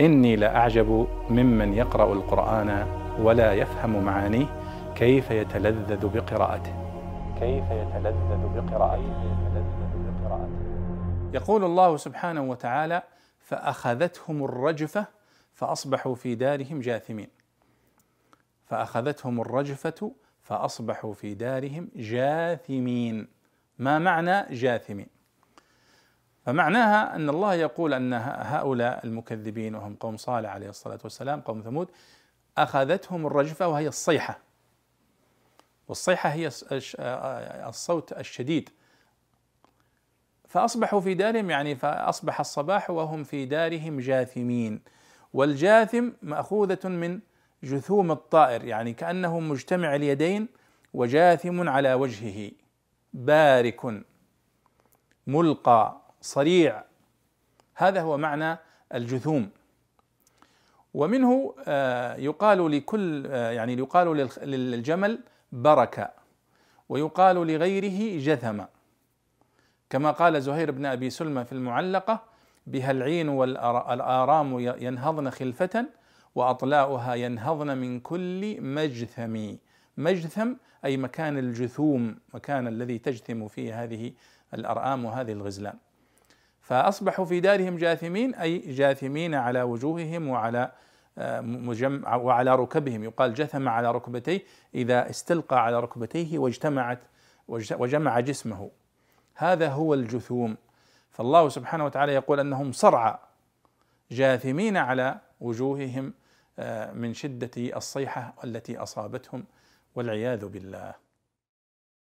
إني لأعجب ممن يقرأ القرآن ولا يفهم معانيه كيف يتلذذ بقراءته. كيف يتلذذ بقراءته. يقول الله سبحانه وتعالى فأخذتهم الرجفة فأصبحوا في دارهم جاثمين. فأخذتهم الرجفة فأصبحوا في دارهم جاثمين. ما معنى جاثمين؟ فمعناها أن الله يقول أن هؤلاء المكذبين وهم قوم صالح عليه الصلاة والسلام قوم ثمود أخذتهم الرجفة وهي الصيحة. والصيحة هي الصوت الشديد. فأصبحوا في دارهم يعني فأصبح الصباح وهم في دارهم جاثمين. والجاثم مأخوذة من جثوم الطائر يعني كأنه مجتمع اليدين وجاثم على وجهه. بارك ملقى. صريع. هذا هو معنى الجثوم. ومنه آه، يقال لكل آه، يعني يقال للجمل بركة ويقال لغيره جثم كما قال زهير بن أبي سلمى في المعلقة بها العين والآرام ينهضن خلفة وأطلاؤها ينهضن من كل مجثم. مجثم أي مكان الجثوم مكان الذي تجثم فيه هذه الأرآم وهذه الغزلان. فأصبحوا في دارهم جاثمين أي جاثمين على وجوههم وعلى آه، مجمع وعلى ركبهم. يقال جثم على ركبتيه إذا استلقى على ركبتيه واجتمعت وجمع جسمه. هذا هو الجثوم. فالله سبحانه وتعالى يقول أنهم صرعى جاثمين على وجوههم آه، من شدة الصيحة التي أصابتهم والعياذ بالله.